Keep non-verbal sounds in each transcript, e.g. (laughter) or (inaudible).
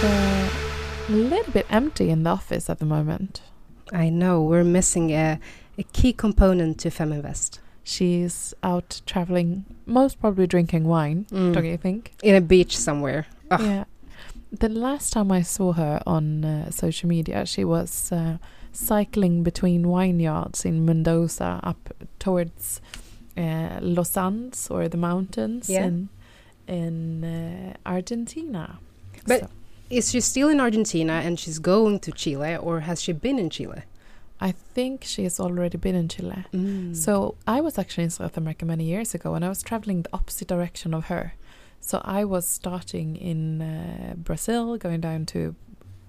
It's uh, a little bit empty in the office at the moment. I know we're missing a, a key component to Feminvest. She's out traveling, most probably drinking wine, Mm. don't you think? In a beach somewhere. Ugh. Yeah. The last time I saw her on uh, social media, she was uh, cycling between vineyards in Mendoza up towards uh, Los Andes or the mountains Yeah. in in uh, Argentina. But- So Is she still in Argentina and she's going to Chile, or has she been in Chile? I think she has already been in Chile. Mm. So I was actually in South America many years ago, and I was traveling the opposite direction of her. So I was starting in uh, Brazil, going down to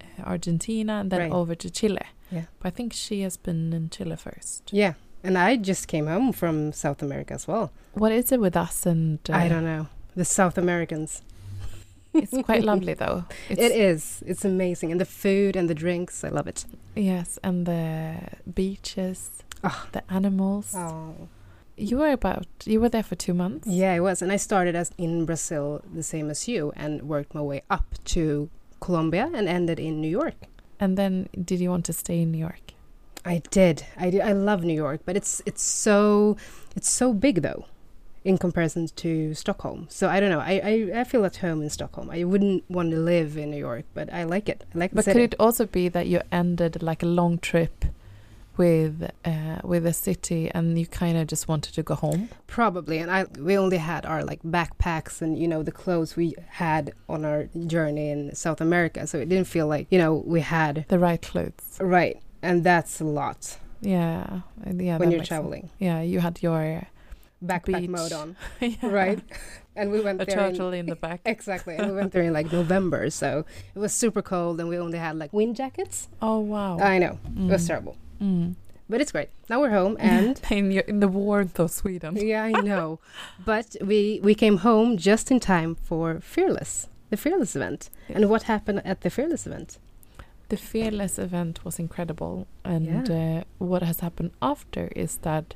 uh, Argentina, and then Right. over to Chile. Yeah. But I think she has been in Chile first. yeah, and I just came home from South America as well. What is it with us and? Uh, I don't know the South Americans. It's quite lovely though. (laughs) It's, It is. It's amazing, and the food and the drinks. I love it. Yes, and the beaches, Ah. the animals. Oh. You were about. You were there for two months. Yeah, it was, and I started as in Brazil, the same as you, and worked my way up to Colombia and ended in New York. And then, did you want to stay in New York? I did. I did. I love New York, but it's it's so it's so big though, in comparison to Stockholm. So I don't know. I I, I feel at home in Stockholm. I wouldn't want to live in New York, but I like it. I like But could it also be that you ended like a long trip with uh, with a city and you kind of just wanted to go home? Probably, and I we only had our like backpacks and you know the clothes we had on our journey in South America, so it didn't feel like you know we had The right clothes. right, and that's a lot Yeah, yeah. when you're makes sense. traveling. Yeah, you had your Backpack Beach. mode on, (laughs) yeah, right? And we went A there turtle in the (laughs) back. Exactly, and we went there in like November, so it was super cold, and we only had like wind jackets. Oh wow! I know it was Mm. terrible, Mm. but it's great. Now we're home, and (laughs) in your, in the warmth of Sweden. yeah, I know. But we we came home just in time for Fearless, the Fearless event. And what happened at the Fearless event? The Fearless event was incredible, and uh, what has happened after is that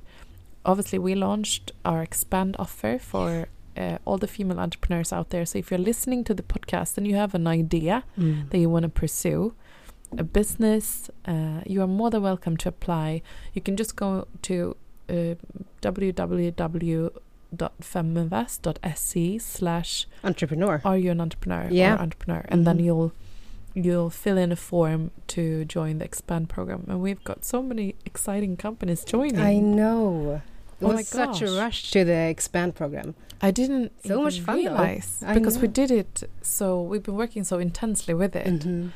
obviously we launched our expand offer for uh, all the female entrepreneurs out there. So if you're listening to the podcast and you have an idea that you want to pursue, a business, uh, you are more than welcome to apply. You can just go to uh, www.feminvest.se slash Entrepreneur. are you an entrepreneur Yeah. entrepreneur and then Mhm. you'll you'll fill in a form to join the expand program and we've got so many exciting companies joining I know. It Oh was such a rush to the expand program. I didn't So much fun, though. realize I because we did it so we've been working so intensely with it Mhm.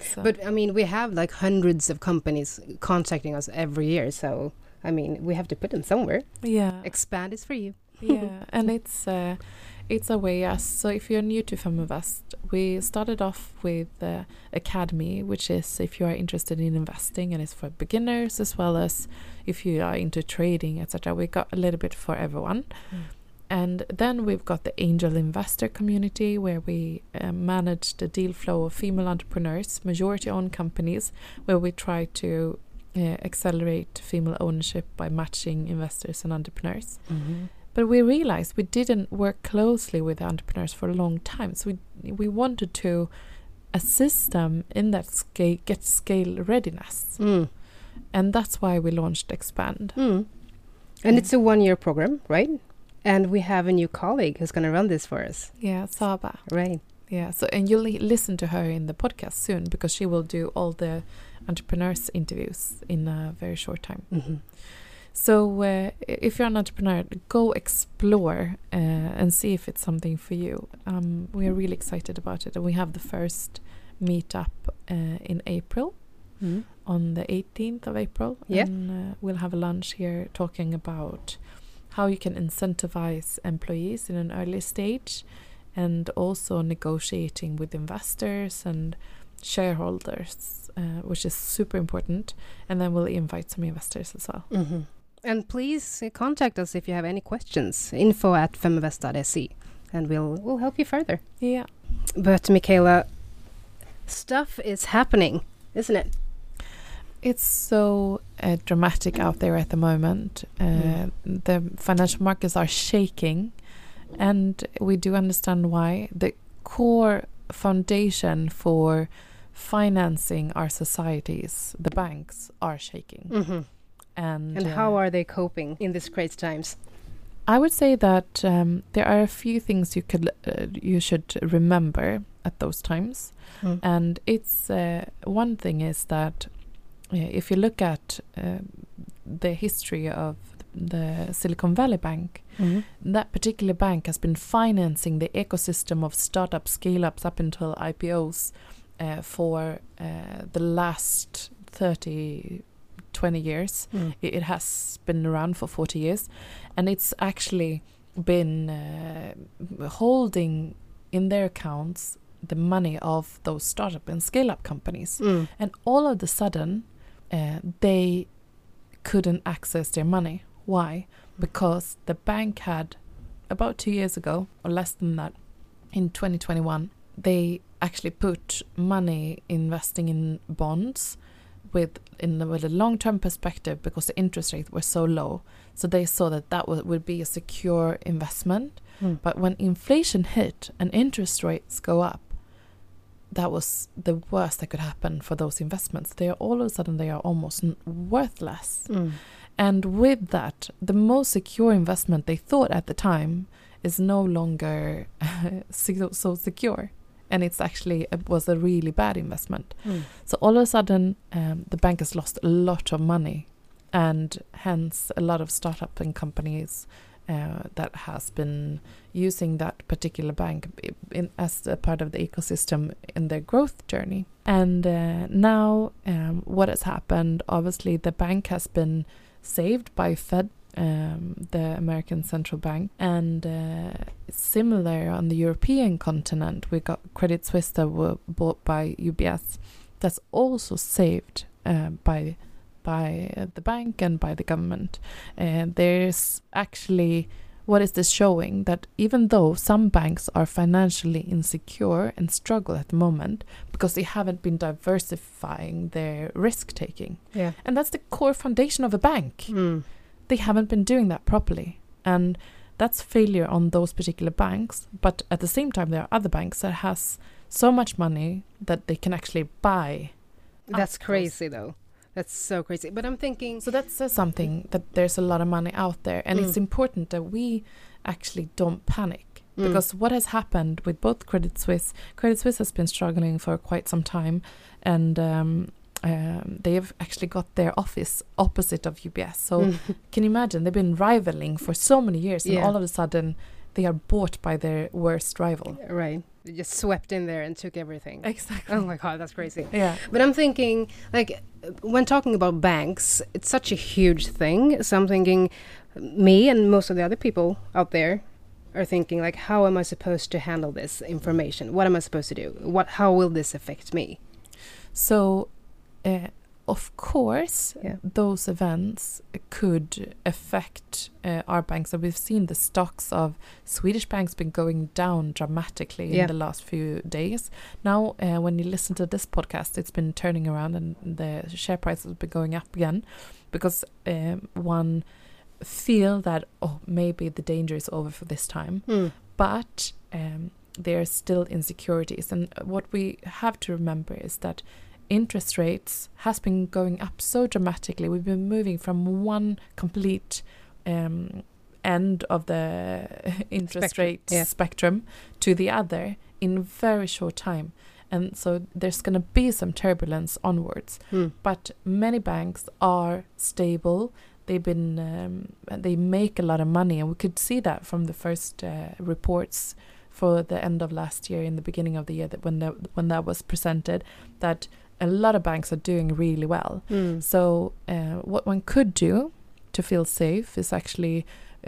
so- But I mean, we have like hundreds of companies contacting us every year, so I mean, we have to put them somewhere. yeah Expand is for you. yeah and (laughs) it's uh, it's a way yes. So if you're new to Feminvest we started off with uh, academy which is if you are interested in investing and it's for beginners as well as if you are into trading etc we got a little bit for everyone. Mm. and then we've got the angel investor community where we uh, manage the deal flow of female entrepreneurs majority owned companies where we try to uh, accelerate female ownership by matching investors and entrepreneurs but we realized we didn't work closely with the entrepreneurs for a long time. So we we wanted to assist them in that scale, get scale readiness, Mm. and that's why we launched Expand. Mm. And it's a one-year program, right? And we have a new colleague who's going to run this for us, Yeah, Saba. right? Yeah. So and you'll li- listen to her in the podcast soon because she will do all the entrepreneurs interviews in a very short time. hmm So uh, if you're an entrepreneur, go explore uh, and see if it's something for you. Um, we are really excited about it, and we have the first meetup uh, in April Mm. on the 18th of April. Yeah. And uh, we'll have a lunch here talking about how you can incentivize employees in an early stage and also negotiating with investors and shareholders, uh, which is super important. And then we'll invite some investors as well. hmm And please uh, contact us if you have any questions. Info at feminvest.se, and we'll we'll help you further. Yeah. But Michaela, stuff is happening, isn't it? It's so uh, dramatic out there at the moment. Uh, Mm. The financial markets are shaking, and we do understand why. The core foundation for financing our societies, the banks, are shaking. hmm And, And uh, how are they coping in these crazy times? I would say that um, there are a few things you could uh, you should remember at those times, Mm. and it's uh, one thing is that uh, if you look at uh, the history of the Silicon Valley Bank, Mhm. that particular bank has been financing the ecosystem of startup scale ups up until IPOs uh, for uh, the last 30, 20 years. Mm. It, it has been around for 40 years, and it's actually been uh, holding in their accounts the money of those startup and scale up companies. Mm. And all of a sudden, uh, they couldn't access their money. Why? Because the bank had, about two years ago, or less than that, in 2021, they actually put money investing in bonds with in the, with a long term perspective because the interest rates were so low. So they saw that that would, would be a secure investment. Mm. But when inflation hit and interest rates go up, that was the worst that could happen for those investments. They are all of a sudden they are almost n- worthless. Mm. And with that, the most secure investment they thought at the time is no longer (laughs) so so secure, and it's actually it was a really bad investment. Mm. So all of a sudden, um, the bank has lost a lot of money, and hence a lot of startup and companies uh, that has been using that particular bank in, as a part of the ecosystem in their growth journey. And uh, now, um, what has happened? Obviously, the bank has been saved by Fed. Um, the American Central Bank, and uh, similar on the European continent, we got Credit Suisse that were bought by UBS. That's also saved uh, by by the bank and by the government. And there's actually what is this showing that even though some banks are financially insecure and struggle at the moment because they haven't been diversifying their risk taking, Yeah. and that's the core foundation of a bank Mm. They haven't been doing that properly and that's failure on those particular banks but at the same time there are other banks that has so much money that they can actually buy That's crazy, though. That's so crazy. But I'm thinking. so that says something that there's a lot of money out there and it's Mm. important that we actually don't panic Mm. because what has happened with both credit suisse credit suisse has been struggling for quite some time and um, um, they have actually got their office opposite of ubs so Mm. (laughs) Can you imagine? They've been rivaling for so many years, and all of a sudden, they are bought by their worst rival. right. They just swept in there and took everything. Exactly. Oh my god, that's crazy. Yeah. But I'm thinking, like, when talking about banks, it's such a huge thing. So I'm thinking, me and most of the other people out there are thinking, like, how am I supposed to handle this information? What am I supposed to do? What? How will this affect me? So, uh, of course, Yeah. those events could affect uh, our banks. And we've seen the stocks of Swedish banks been going down dramatically Yeah. in the last few days. Now, uh, when you listen to this podcast, it's been turning around and the share prices have been going up again because um, one feel that oh maybe the danger is over for this time Hmm. but um, there are still insecurities and what we have to remember is that interest rates has been going up so dramatically. We've been moving from one complete um, end of the (laughs) interest Spectrum, rate yeah. spectrum to the other in very short time. And so there's going to be some turbulence onwards. Hmm. but many banks are stable. They've been um, they make a lot of money. And we could see that from the first uh, reports for the end of last year in the beginning of the year that when that when that was presented that a lot of banks are doing really well Hmm. so uh, what one could do to feel safe is actually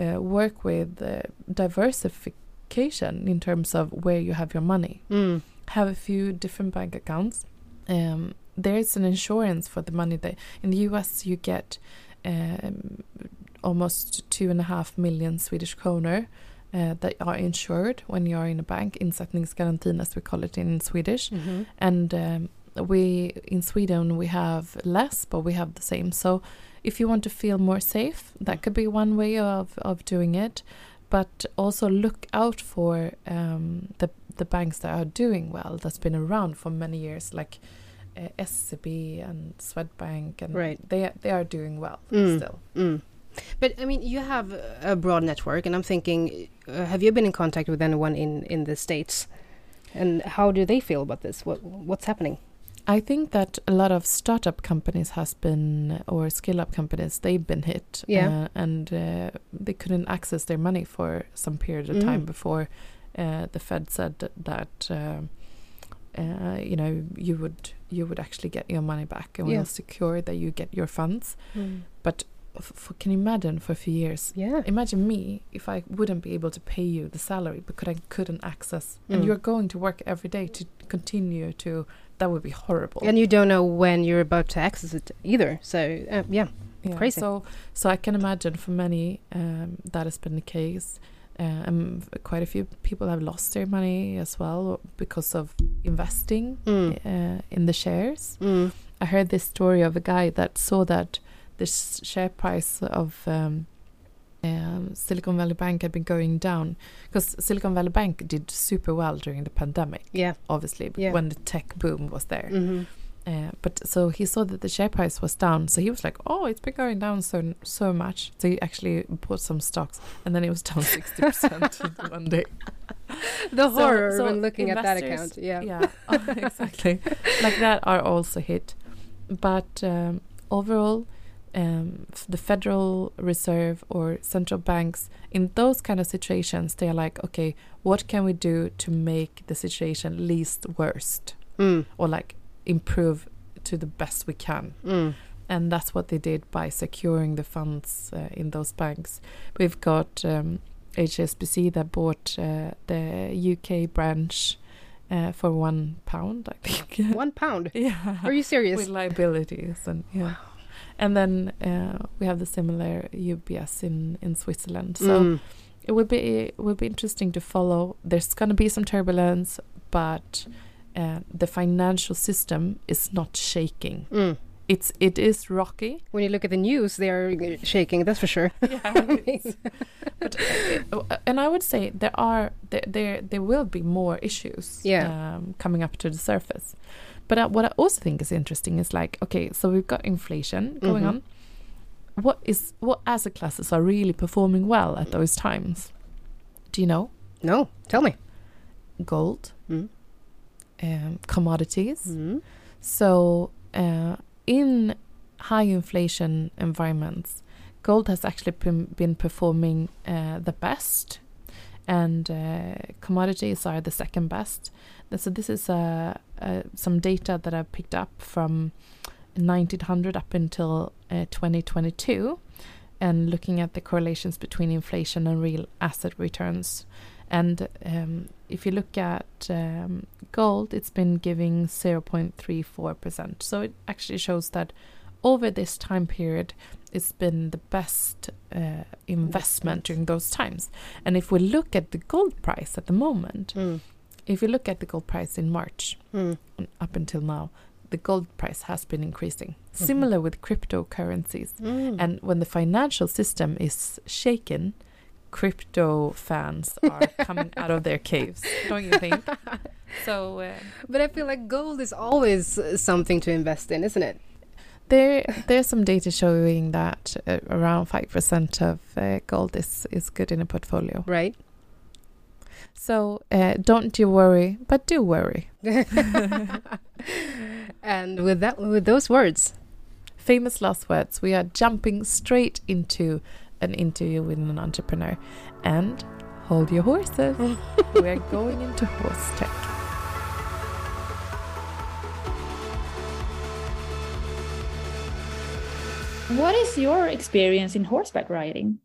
uh, work with uh, diversification in terms of where you have your money Hmm. have a few different bank accounts. Um, there's an insurance for the money that in the US you get um, almost two and a half million Swedish kroner uh, that are insured when you are in a bank, insättningsgarantin as we call it in Swedish. Mhm. And um, we in Sweden we have less, but we have the same. So if you want to feel more safe, that could be one way of of doing it. But also look out for um, the the banks that are doing well, that's been around for many years, like uh, SEB and Swedbank, and Right. they they are doing well Mm. still. Mm. But I mean, you have a broad network, and I'm thinking, uh, have you been in contact with anyone in in the states, and how do they feel about this? What what's happening? I think that a lot of startup companies has been or scale up companies they've been hit Yeah. uh, and uh, they couldn't access their money for some period of Mm. time before uh, the Fed said that um uh, you know you would you would actually get your money back and Yeah. we'll secure that you get your funds f- f- can you imagine for a few years Yeah. imagine me if I wouldn't be able to pay you the salary because I couldn't access Mm. and you're going to work every day to continue to that would be horrible And you don't know when you're about to access it either. So uh, yeah, Yeah, Crazy. So, so I can imagine for many um, that has been the case. Uh, um, quite a few people have lost their money as well because of investing Mm. uh, in the shares. Mm. I heard this story of a guy that saw that the share price of um, um, Silicon Valley Bank had been going down because Silicon Valley Bank did super well during the pandemic, yeah. obviously, Yeah. when the tech boom was there. hmm Uh, but so he saw that the share price was down, so he was like, "Oh, it's been going down so so much." So he actually bought some stocks, and then it was down (laughs) sixty percent one day. (laughs) The So- horror so when looking at that account. Yeah. Yeah, oh, (laughs) exactly. like that are also hit, but um, overall, um, the Federal Reserve or central banks in those kind of situations, they are like, "Okay, what can we do to make the situation least worst, Mm. or like improve to the best we can?" Mm. and that's what they did by securing the funds uh, in those banks. We've got um, HSBC that bought uh, the UK branch uh, for one pound, I think. (laughs) One pound. yeah, Are you serious? with liabilities and yeah, and then uh, we have the similar UBS in in Switzerland. So Mm. it would be it would be interesting to follow. There's going to be some turbulence, but uh, the financial system is not shaking. Mm. It's it is rocky. When you look at the news, they are uh, shaking. That's for sure. (laughs) Yeah, (laughs) but uh, uh, and I would say there are there there, there will be more issues Yeah. um, coming up to the surface. But uh, what I also think is interesting is like okay, so we've got inflation going Mhm. on. What is what asset classes are really performing well at those times? Do you know? No, tell me. Gold, Mm. um, commodities. Mm. So, uh, in high inflation environments, gold has actually been, been performing uh, the best, and uh, commodities are the second best. So, this is uh, uh, some data that I picked up from 1900 up until uh, 2022, and looking at the correlations between inflation and real asset returns. And um, if you look at um, gold, it's been giving 0.34%. So it actually shows that over this time period, it's been the best uh, investment Investment. during those times. And if we look at the gold price at the moment, Mm. If you look at the gold price in March Mm. up until now, the gold price has been increasing. Mhm. Similar with cryptocurrencies. Mm. And when the financial system is shaken, crypto fans are (laughs) coming out of their caves, don't you think? (laughs) So uh, but I feel like gold is always uh, something to invest in, isn't it? there, there's some data showing that uh, around five percent of uh, gold is is good in a portfolio. Right. So uh, don't you worry, but do worry. (laughs) (laughs) and with that, with those words, Famous last words. We are jumping straight into an interview with an entrepreneur, and hold your horses. (laughs) we are going into horse tech. What is your experience in horseback riding?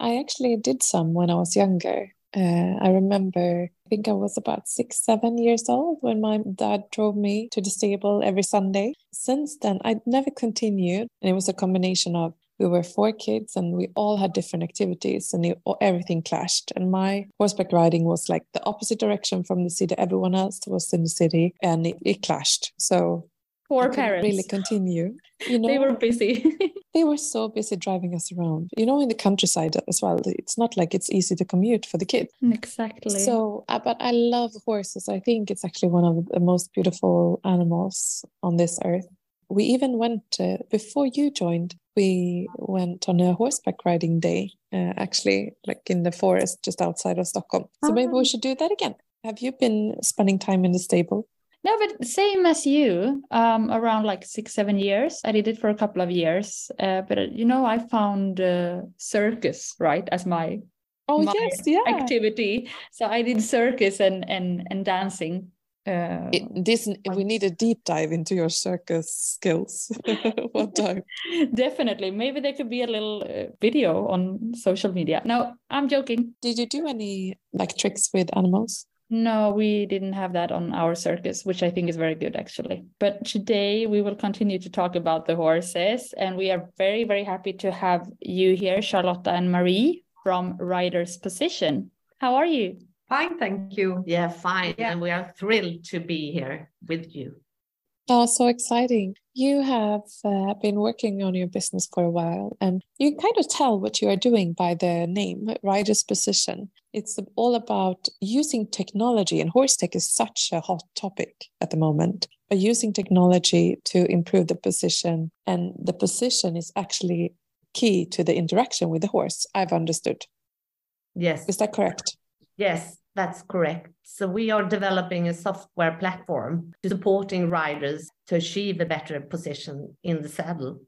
I actually did some when I was younger. Uh, I remember, I think I was about six, seven years old when my dad drove me to the stable every Sunday. Since then, I never continued. And it was a combination of we were four kids and we all had different activities and it, everything clashed. And my horseback riding was like the opposite direction from the city. Everyone else was in the city and it, it clashed. So Poor I parents. really continue. You (laughs) know, they were busy. (laughs) they were so busy driving us around. You know, in the countryside as well. It's not like it's easy to commute for the kids. exactly. So, uh, but I love horses. I think it's actually one of the most beautiful animals on this earth. We even went uh, before you joined. We went on a horseback riding day, uh, actually, like in the forest just outside of Stockholm. So maybe Ah. we should do that again. Have you been spending time in the stable? No, but same as you, um, around like six, seven years. I did it for a couple of years. Uh, but uh, you know, I found uh, circus, right, as my Oh My yes, yeah. activity. So I did circus and and and dancing. Uh, It, this we need a deep dive into your circus skills (laughs) one (laughs) time. definitely. Maybe there could be a little uh, video on social media. No, I'm joking. Did you do any like tricks with animals? No, we didn't have that on our circus, which I think is very good actually. But today we will continue to talk about the horses, and we are very, very happy to have you here, Charlotta and Mari from Rider's Position. How are you? Fine, thank you. Yeah, fine. Yeah. And we are thrilled to be here with you. Oh, so exciting. You have uh, been working on your business for a while, and you kind of tell what you are doing by the name, Rider's Position. It's all about using technology, and horse tech is such a hot topic at the moment. But using technology to improve the position, and the position is actually key to the interaction with the horse, I've understood. Yes, Is that correct? yes, that's correct. So we are developing a software platform to supporting riders to achieve a better position in the saddle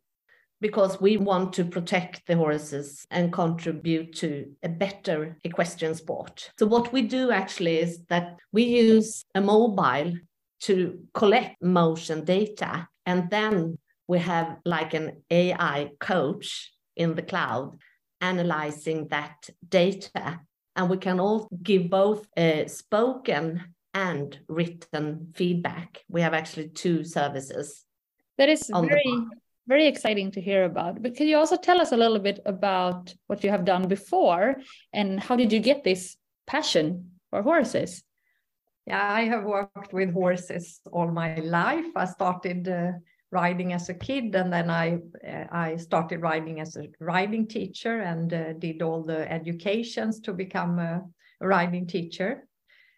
because we want to protect the horses and contribute to a better equestrian sport. So what we do actually is that we use a mobile to collect motion data and then we have like an AI coach in the cloud analyzing that data and we can all give both uh, spoken and written feedback. We have actually two services. That is very, very exciting to hear about. But can you also tell us a little bit about what you have done before and how did you get this passion for horses? Yeah, I have worked with horses all my life. I started uh, riding as a kid, and then I uh, I started riding as a riding teacher and uh, did all the educations to become a riding teacher.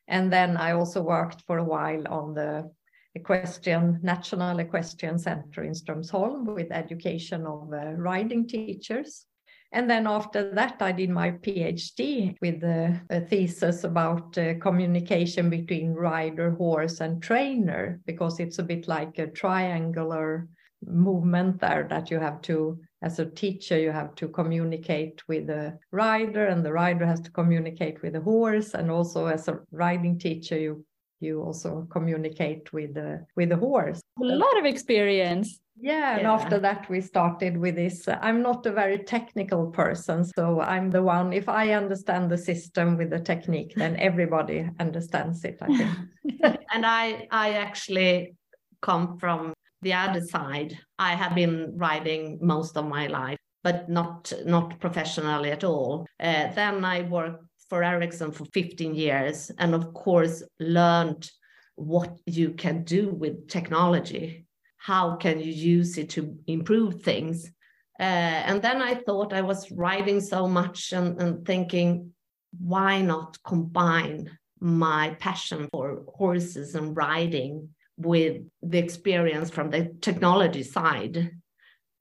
And then I also worked for a while on the Equestrian National Equestrian Center in Strömsholm with education of uh, riding teachers. And then after that, I did my PhD with a, a thesis about uh, communication between rider, horse, and trainer, because it's a bit like a triangular movement there that you have to, as a teacher, you have to communicate with the rider, and the rider has to communicate with the horse, and also as a riding teacher, you you also communicate with the with the horse. A lot of experience. Yeah, and after that we started with this. I'm not a very technical person, so I'm the one. If I understand the system with the technique, then (laughs) everybody understands it. I think. (laughs) and I, I actually come from the other side. I have been riding most of my life, but not not professionally at all. Uh, then I worked for Ericsson for 15 years, and of course learned what you can do with technology. How can you use it to improve things? Uh, and then I thought I was writing so much and, and thinking, why not combine my passion for horses and riding with the experience from the technology side?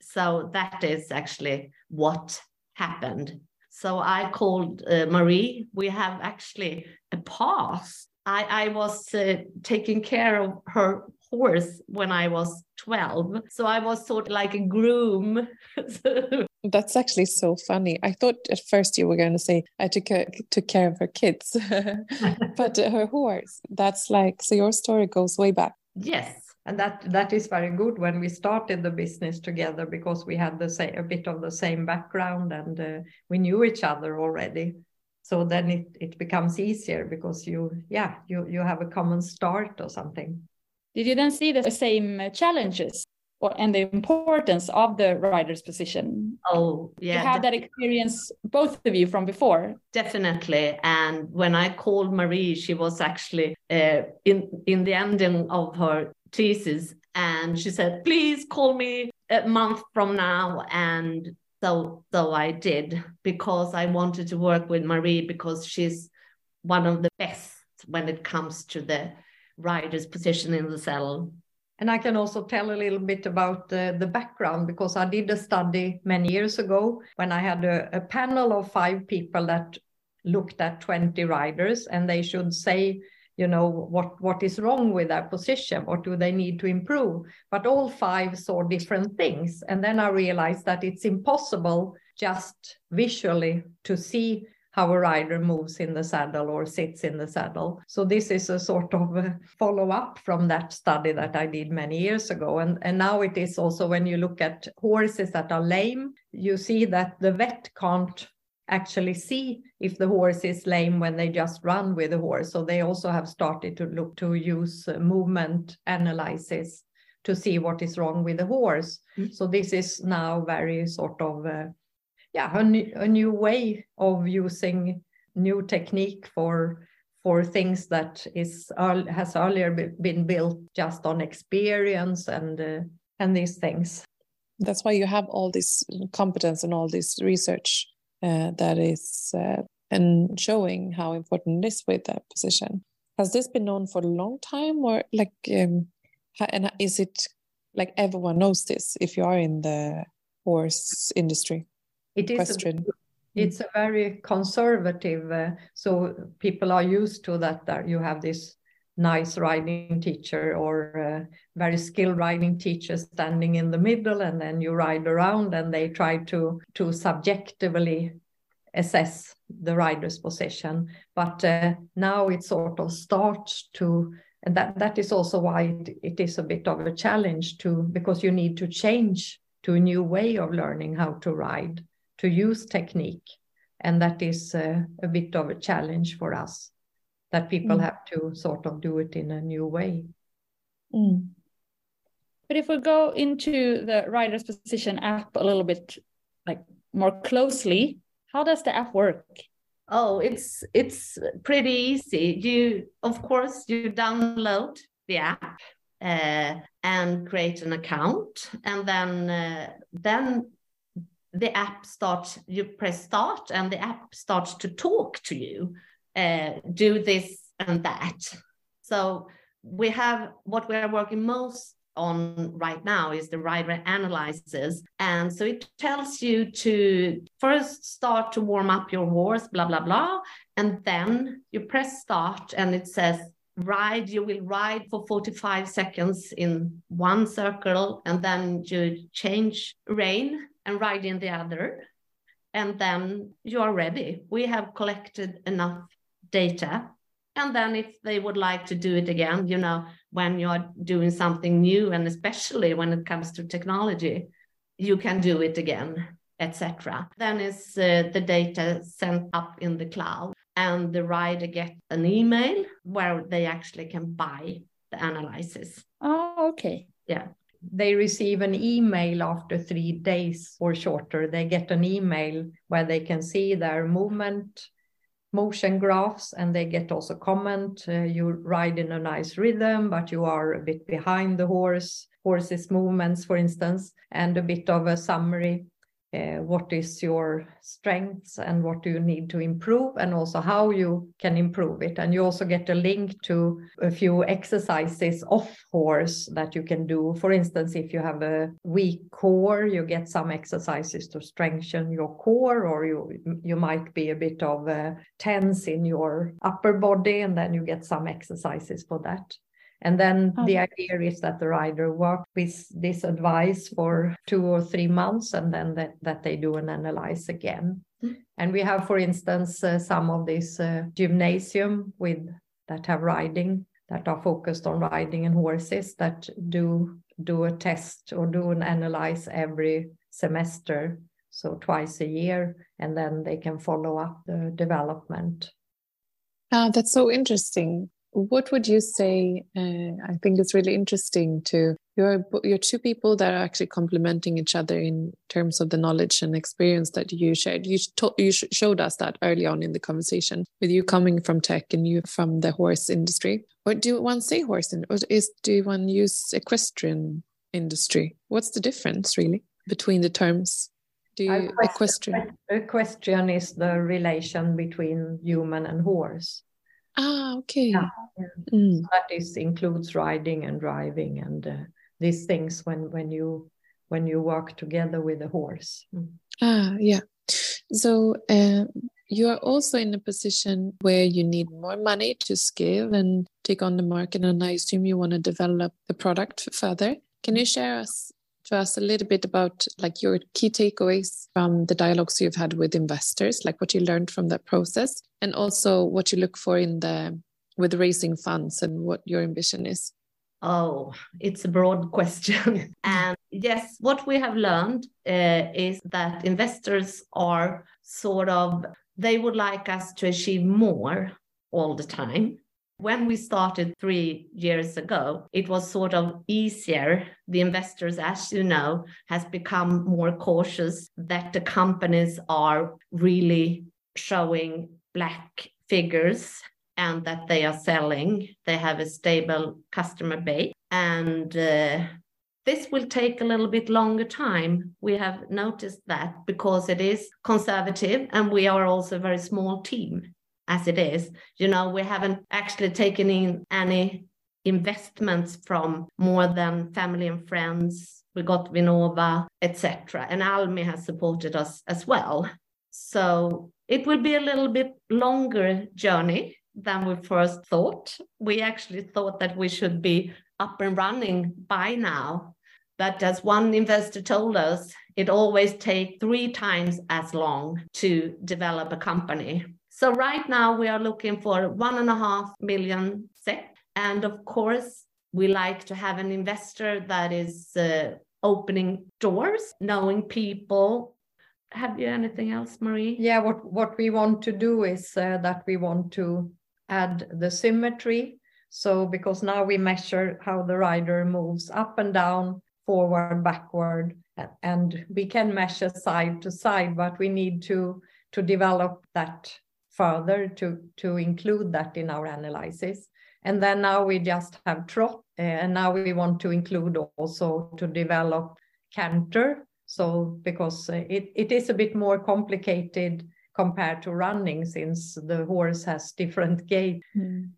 So that is actually what happened. So I called uh, Mari. We have actually a past. I, I was uh, taking care of her horse when I was 12. So I was sort of like a groom. (laughs) That's actually so funny. I thought at first you were going to say I took care, took care of her kids, (laughs) but uh, her horse. That's like so. Your story goes way back. yes. and that that is very good when we started the business together because we had the same a bit of the same background and uh, we knew each other already so then it, it becomes easier because you yeah you you have a common start or something Did you then see the same challenges or, and the importance of the rider's position? Oh, yeah. you have that experience, both of you, from before. Definitely. And when I called Mari, she was actually uh, in in the ending of her thesis, And she said, please call me a month from now. And so, so I did because I wanted to work with Mari because she's one of the best when it comes to the rider's position in the saddle. And I can also tell a little bit about the, the background because I did a study many years ago when I had a, a panel of five people that looked at 20 riders and they should say you know what what is wrong with their position? What do they need to improve? But all five saw different things. And then i realized that it's impossible just visually to see how a rider moves in the saddle or sits in the saddle. So this is a sort of a follow up from that study that I did many years ago. And, and now it is also when you look at horses that are lame, you see that the vet can't actually see if the horse is lame when they just run with the horse. So they also have started to look to use uh, movement analysis to see what is wrong with the horse. Mm. So this is now very sort of uh, yeah a new, a new way of using new technique for for things that is has earlier been built just on experience and uh, and these things. That's why you have all this competence and all this research uh, that is uh, and showing how important it is with that position. Has this been known for a long time or like um, and is it like everyone knows this if you are in the horse industry it is question. A, it's a very conservative, uh, so people are used to that. That you have this nice riding teacher or uh, very skilled riding teacher standing in the middle, and then you ride around, and they try to to subjectively assess the rider's position. But uh, now it sort of starts to and that that is also why it, it is a bit of a challenge to because you need to change to a new way of learning how to ride to use technique. And that is uh, a bit of a challenge for us that people mm. have to sort of do it in a new way. Mm. But if we go into the rider's position app a little bit like more closely, how does the app work? Oh, it's it's pretty easy. You of course you download the app uh, and create an account, and then uh, then the app starts, you press start and the app starts to talk to you, uh, do this and that. So we have what we are working most on right now is the rider analyzes. And so it tells you to first start to warm up your horse, blah, blah, blah. And then you press start and it says, ride, you will ride for 45 seconds in one circle. And then you change rein and ride in the other. And then you are ready. We have collected enough data. And then if they would like to do it again, you know, when you're doing something new, and especially when it comes to technology, you can do it again, etc. Then is uh, the data sent up in the cloud, and the rider get an email where they actually can buy the analysis. Oh, okay. Yeah they receive an email after three days or shorter. They get an email where they can see their movement, motion graphs, and they get also comment. Uh, you ride in a nice rhythm, but you are a bit behind the horse, horse's movements, for instance, and a bit of a summary uh, what is your strengths and what do you need to improve and also how you can improve it. And you also get a link to a few exercises off horse that you can do. For instance if you have a weak core you get some exercises to strengthen your core or you you might be a bit of a tense in your upper body and then you get some exercises for that and then oh. the idea is that the rider work with this advice for two or three months and then that, that they do an analyze again. Mm. And we have, for instance, uh, some of this uh, gymnasium with that have riding that are focused on riding and horses that do do a test or do an analyze every semester so twice a year and then they can follow up the development uh, that's so interesting what would you say? Uh, I think it's really interesting to you're you're two people that are actually complementing each other in terms of the knowledge and experience that you shared. You you showed us that early on in the conversation with you coming from tech and you from the horse industry. Or do you one say horse in, or is do you one use equestrian industry? What's the difference really between the terms? Do you equestrian? Equestrian is the relation between human and horse. Ah, okay. Yeah. Mm. So that is includes riding and driving and uh, these things when when you when you work together with a horse. Mm. Ah, yeah. So uh, you are also in a position where you need more money to scale and take on the market, and I assume you want to develop the product further. Can you share us to us a little bit about like your key takeaways from the dialogues you've had with investors, like what you learned from that process, and also what you look for in the with raising funds and what your ambition is? Oh, it's a broad (laughs) question. and yes, what we have learned uh, is that investors are sort of, they would like us to achieve more all the time. When we started three years ago, it was sort of easier. The investors, as you know, has become more cautious that the companies are really showing black figures and that they are selling. They have a stable customer base. And uh, this will take a little bit longer time. We have noticed that because it is conservative and we are also a very small team as it is. You know, we haven't actually taken in any investments from more than family and friends. We got Vinnova, etc. And Almi has supported us as well. So it will be a little bit longer journey than we first thought. We actually thought that we should be up and running by now. But as one investor told us, it always takes three times as long to develop a company. So right now we are looking for one and a half million SEK. And of course, we like to have an investor that is uh, opening doors, knowing people. Have you anything else, Mari? Yeah, what, what we want to do is uh, that we want to add the symmetry. So because now we measure how the rider moves up and down, forward, backward, and we can measure side to side, but we need to, to develop that further to, to include that in our analysis. And then now we just have trot, and now we want to include also to develop canter. So because it, it is a bit more complicated compared to running since the horse has different gait. Mm.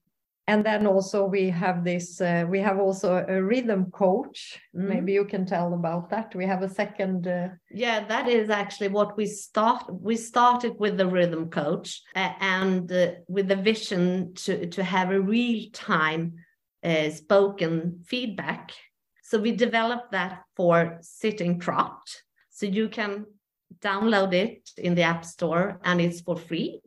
And then also we have this, uh, we have also a rhythm coach. Mm. Maybe you can tell about that. We have a second. Uh... Yeah, that is actually what we start. We started with the rhythm coach uh, and uh, with the vision to, to have a real time uh, spoken feedback. So we developed that for sitting trot. So you can download it in the App Store and it's for free.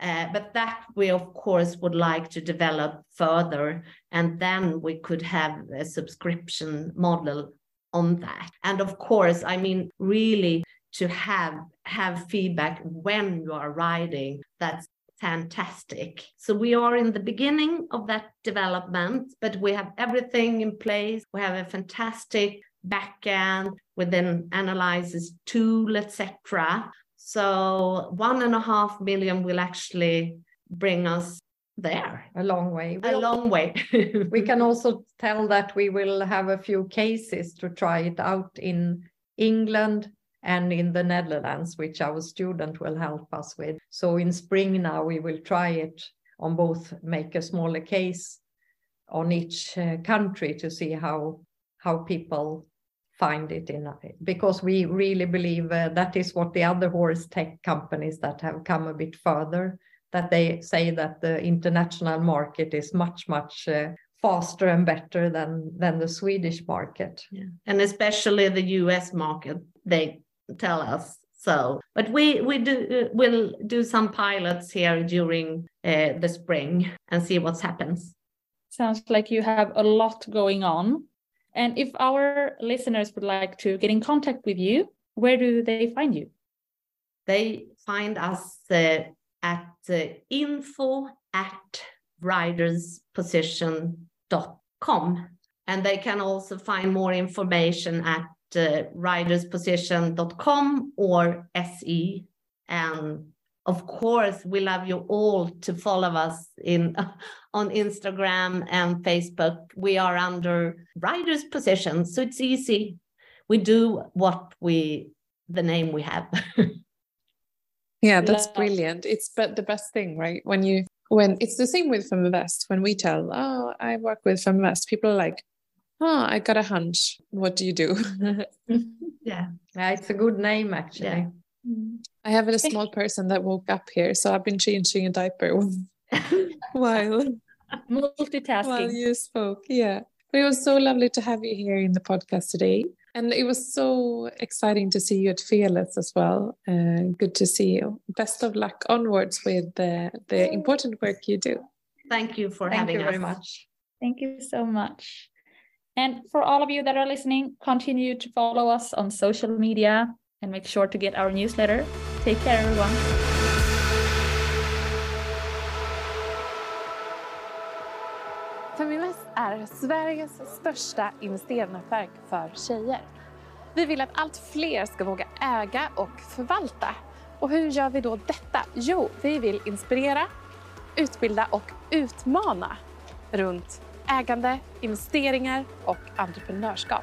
Uh, but that we, of course, would like to develop further. And then we could have a subscription model on that. And of course, I mean, really to have have feedback when you are riding that's fantastic so we are in the beginning of that development but we have everything in place we have a fantastic backend within analysis tool, etc. So one and a half million will actually bring us there. A long way. A long way. (laughs) we can (laughs) also tell that we will have a few cases to try it out in england and in the netherlands which our student will help us with. So in spring now we will try it on both make a smaller case on each uh, country to see how how people find it in because we really believe uh, that is what the other horse tech companies that have come a bit further that they say that the international market is much much uh, faster and better than than the Swedish market. Yeah. and especially the US market they tell us so. But we we do uh, will do some pilots here during uh, the spring and see what happens. Sounds like you have a lot going on and if our listeners would like to get in contact with you, where do they find you? They find us uh, at uh, info at ridersposition.com. And they can also find more information at uh, ridersposition.com or SE. And of course, we love you all to follow us in (laughs) on Instagram and Facebook. We are under Rider's Position, so it's easy. We do what we the name we have. (laughs) yeah, that's brilliant. It's but the best thing, right? When you when it's the same with Feminvest. When we tell, oh, I work with Feminvest, people are like, oh, I got a hunch. What do you do? yeah. (laughs) yeah, it's a good name actually. Yeah. I have a (laughs) small person that woke up here, so I've been changing a diaper (laughs) while multitasking while you spoke. Yeah, but it was so lovely to have you here in the podcast today, and it was so exciting to see you at Fearless as well. Uh, good to see you. Best of luck onwards with the the important work you do. Thank you for Thank having you us. very much. Thank you so much. And for all of you that are listening, continue to follow us on social media and make sure to get our newsletter. Take care, everyone. Feminvest är Sveriges största investeringsnätverk för tjejer. Vi vill att allt fler ska våga äga och förvalta. Och hur gör vi då detta? Jo, vi vill inspirera, utbilda och utmana runt ägande, investeringar och entreprenörskap.